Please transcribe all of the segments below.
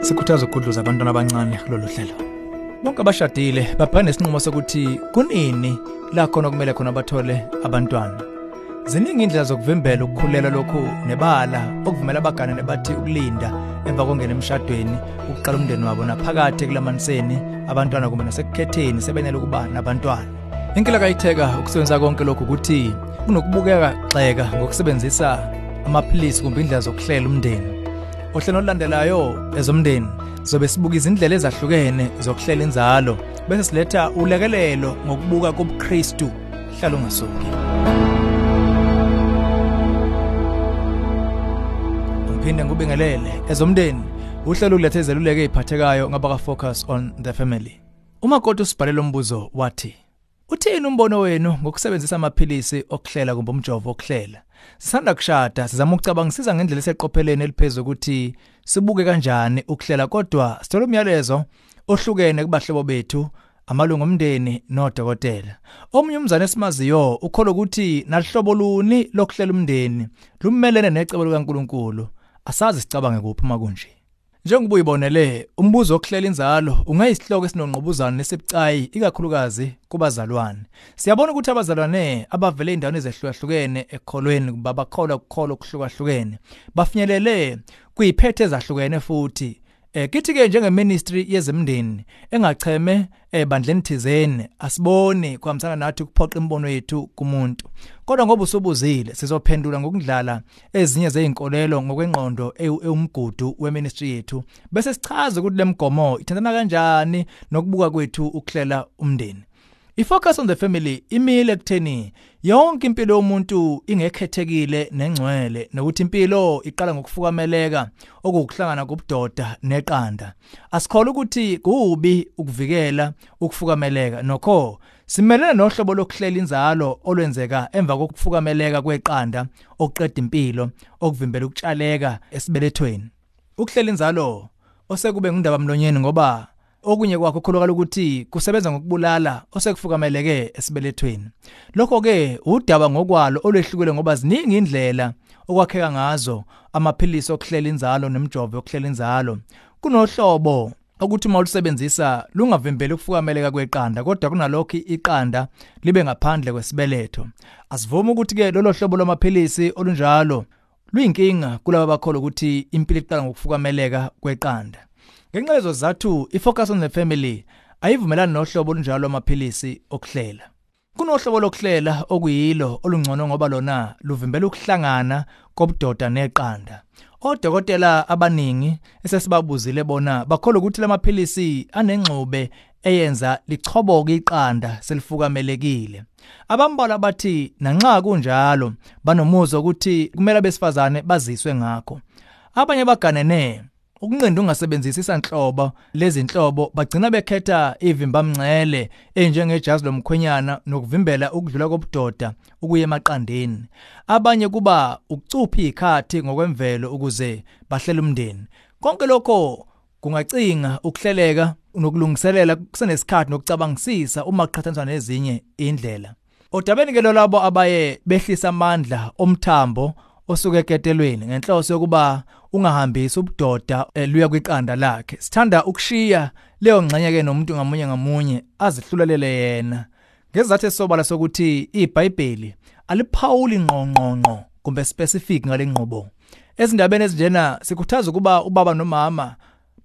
sikhuthaza ukugudluza abantwana abancane kulolu hlelo. Bonke abashadile babhekane nesinqumo sokuthi kunini la khona kumele khona bathole abantwana. Ziningi indlela zokuvimbela ukukhulela lokhu nebala okuvumela abaganane bathi ukulinda emva kongena emshadweni ukuqala umndeni wabo naphakathi kulamaniseni abantwana kumbe nasekukhetheni sebenele ukuba nabantwana. Inkinga kayitheka ukusebenzisa konke lokhu ukuthi kunokubukeka xeka ngokusebenzisa amaphilisi kumbe indlela zokuhlela umndeni. Ohlelo olulandelayo ezomndeni zobe sibuka izindlela ezahlukene zokuhlela inzalo bese siletha ulekelelo ngokubuka kobuKristu hlala ungasuki ngiphinde ngubingelele ezomndeni uhlelo ulethe izeluleko eziphathekayo ngaba ka focus on the family. Uma kodwa usibhalela umbuzo wathi uthini umbono wenu ngokusebenzisa amaphilisi okuhlela kumbe umjovo okuhlela sisanda kushada sizama ukucabangisisa ngendlela eseqopheleni eliphezulu ukuthi sibuke kanjani ukuhlela kodwa sithola umyalezo ohlukene kubahlobo bethu amalungu omndeni nodokotela. Omunye umzane esimaziyo ukholwa ukuthi nalihlobo luni lokuhlela umndeni lumelene necebo likaNkuluNkulu. Asazi sicabange kuphi makunje Njengoba uyibonele umbuzo wokuhlela inzalo ungayisihloko esinongqubuzana nesibucayi ikakhulukazi kubazalwane. Siyabona ukuthi abazalwane abavele endaweni ezehlukahlukene ekholweni kuba bakholwa ukukholo okuhlukahlukene bafinyelele kuyiphethe ezahlukene futhi Eh kithi ke njengeministry yezemndeni engacheme ebandleni thizeni asiboni kuhambisana nathi ukuphoqa imbono yethu kumuntu. Kodwa ngoba usubuzile sizophendula ngokudlala ezinye zeinkolelo ngokwengqondo ewumgudu weministry yethu. Bese sichaza ukuthi lemgomo ithandana kanjani nokubuka kwethu ukuhlela umndeni. Ifocus on the family imile kutheni yonke impilo yomuntu ingekhethekile nengcwele nokuthi impilo iqala ngokufukameleka okuhlangana kubudoda neqanda. Asikholwa ukuthi kubi ukuvikela ukufukameleka nokho simelene nohlobo lokuhlela inzalo olwenzeka emva kokufukameleka kweqanda okuqeda impilo okuvimbela ukutshaleka esibelethweni. Ukuhlela inzalo osekube ngundaba mlonyeni ngoba okunye kwakho kholakala ukuthi kusebenza ngokubulala osekufukameleke esibelethweni. Lokho ke udaba ngokwalo olwehlukile ngoba ziningi indlela okwakheka ngazo amaphilisi okuhlela inzalo nemjovo yokuhlela inzalo. Kunohlobo ukuthi uma ulusebenzisa lungavimbeli ukufukameleka kweqanda kodwa kunalokho iqanda libe ngaphandle kwesibeletho. Asivumi ukuthi ke lolo hlobo lwamaphilisi olunjalo luyinkinga kulabo abakholwa ukuthi impilo iqala ngokufukameleka kweqanda. Ngenxa lezo zathu ifocus on the family ayivumelani nohlobo olunjalo lwamaphilisi okuhlela. Kunohlobo lokuhlela okuyilo olungcono ngoba lona luvimbela ukuhlangana kobudoda neqanda. Odokotela abaningi esesibabuzile bona bakholwa ukuthi lamaphilisi anengxube eyenza lichoboke iqanda selifukamelekile. Abambala bathi nanxa kunjalo banomuzwa ukuthi kumele abesifazane baziswe ngakho. Abanye baganene ukunqinda ungasebenzisi isanhlobo lezinhlobo bagcina bekhetha ivimbamngcele enjengejazi lomkhwenyana nokuvimbela ukudlula kobudoda ukuye emaqandeni. Abanye kuba ukucupha ikhathi ngokwemvelo ukuze bahlele umndeni. Konke lokho kungacinga ukuhleleka nokulungiselela kusenesikhathi nokucabangisisa uma kuqhathaniswa nezinye indlela odabeni ke labo abaye behlisa amandla omthambo osuke eketelweni ngenhloso yokuba ungahambisi ubudoda luya kwiqanda lakhe. Sithanda ukushiya leyo ngxenye ke nomuntu ngamunye ngamunye azihlulelele yena. Ngezathu esobala sokuthi iBhayibheli aliphawuli ngqongqongqo kumbe specific ngale ngqobo ezindabeni ezinjena sikhuthaza ukuba ubaba nomama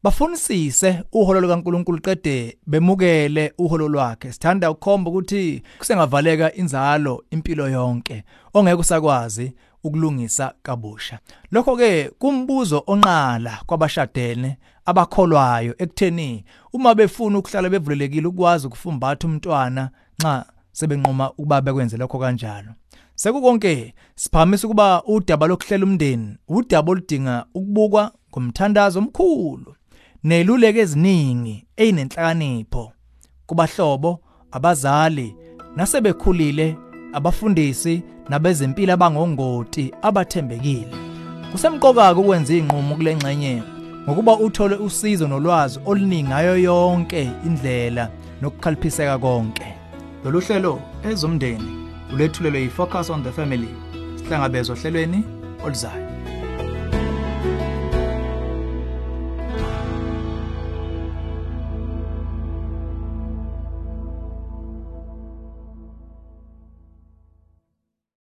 bafunisise uholo lukaNkuluNkulu qede bemukele uholo lwakhe. Sithanda ukukhomba ukuthi kusengavaleka inzalo impilo yonke ongeke usakwazi ukulungisa kabusha. Lokho ke kumbuzo onqala kwabashadene abakholwayo ekutheni uma befuna ukuhlala bevulelekile ukwazi ukufumbatha umntwana nxa sebenqoma ukuba bekwenze lokho kanjalo. Sekukonke siphamisa ukuba udaba lokuhlela umndeni udaba oludinga ukubukwa ngomthandazo omkhulu neluleke eziningi eyinenhlakanipho kubahlobo abazali nasebekhulile abafundisi nabezempilo abangongoti abathembekile. Kusemqoka ukwenza inqumo kulengxenye ngokuba uthole usizo nolwazi oluningi ngayo yonke indlela nokukhaliphiseka konke. Lolu hlelo ezomndeni ulethulelwe yi-focus on the family sihlangabezwa ohlelweni oluzayo.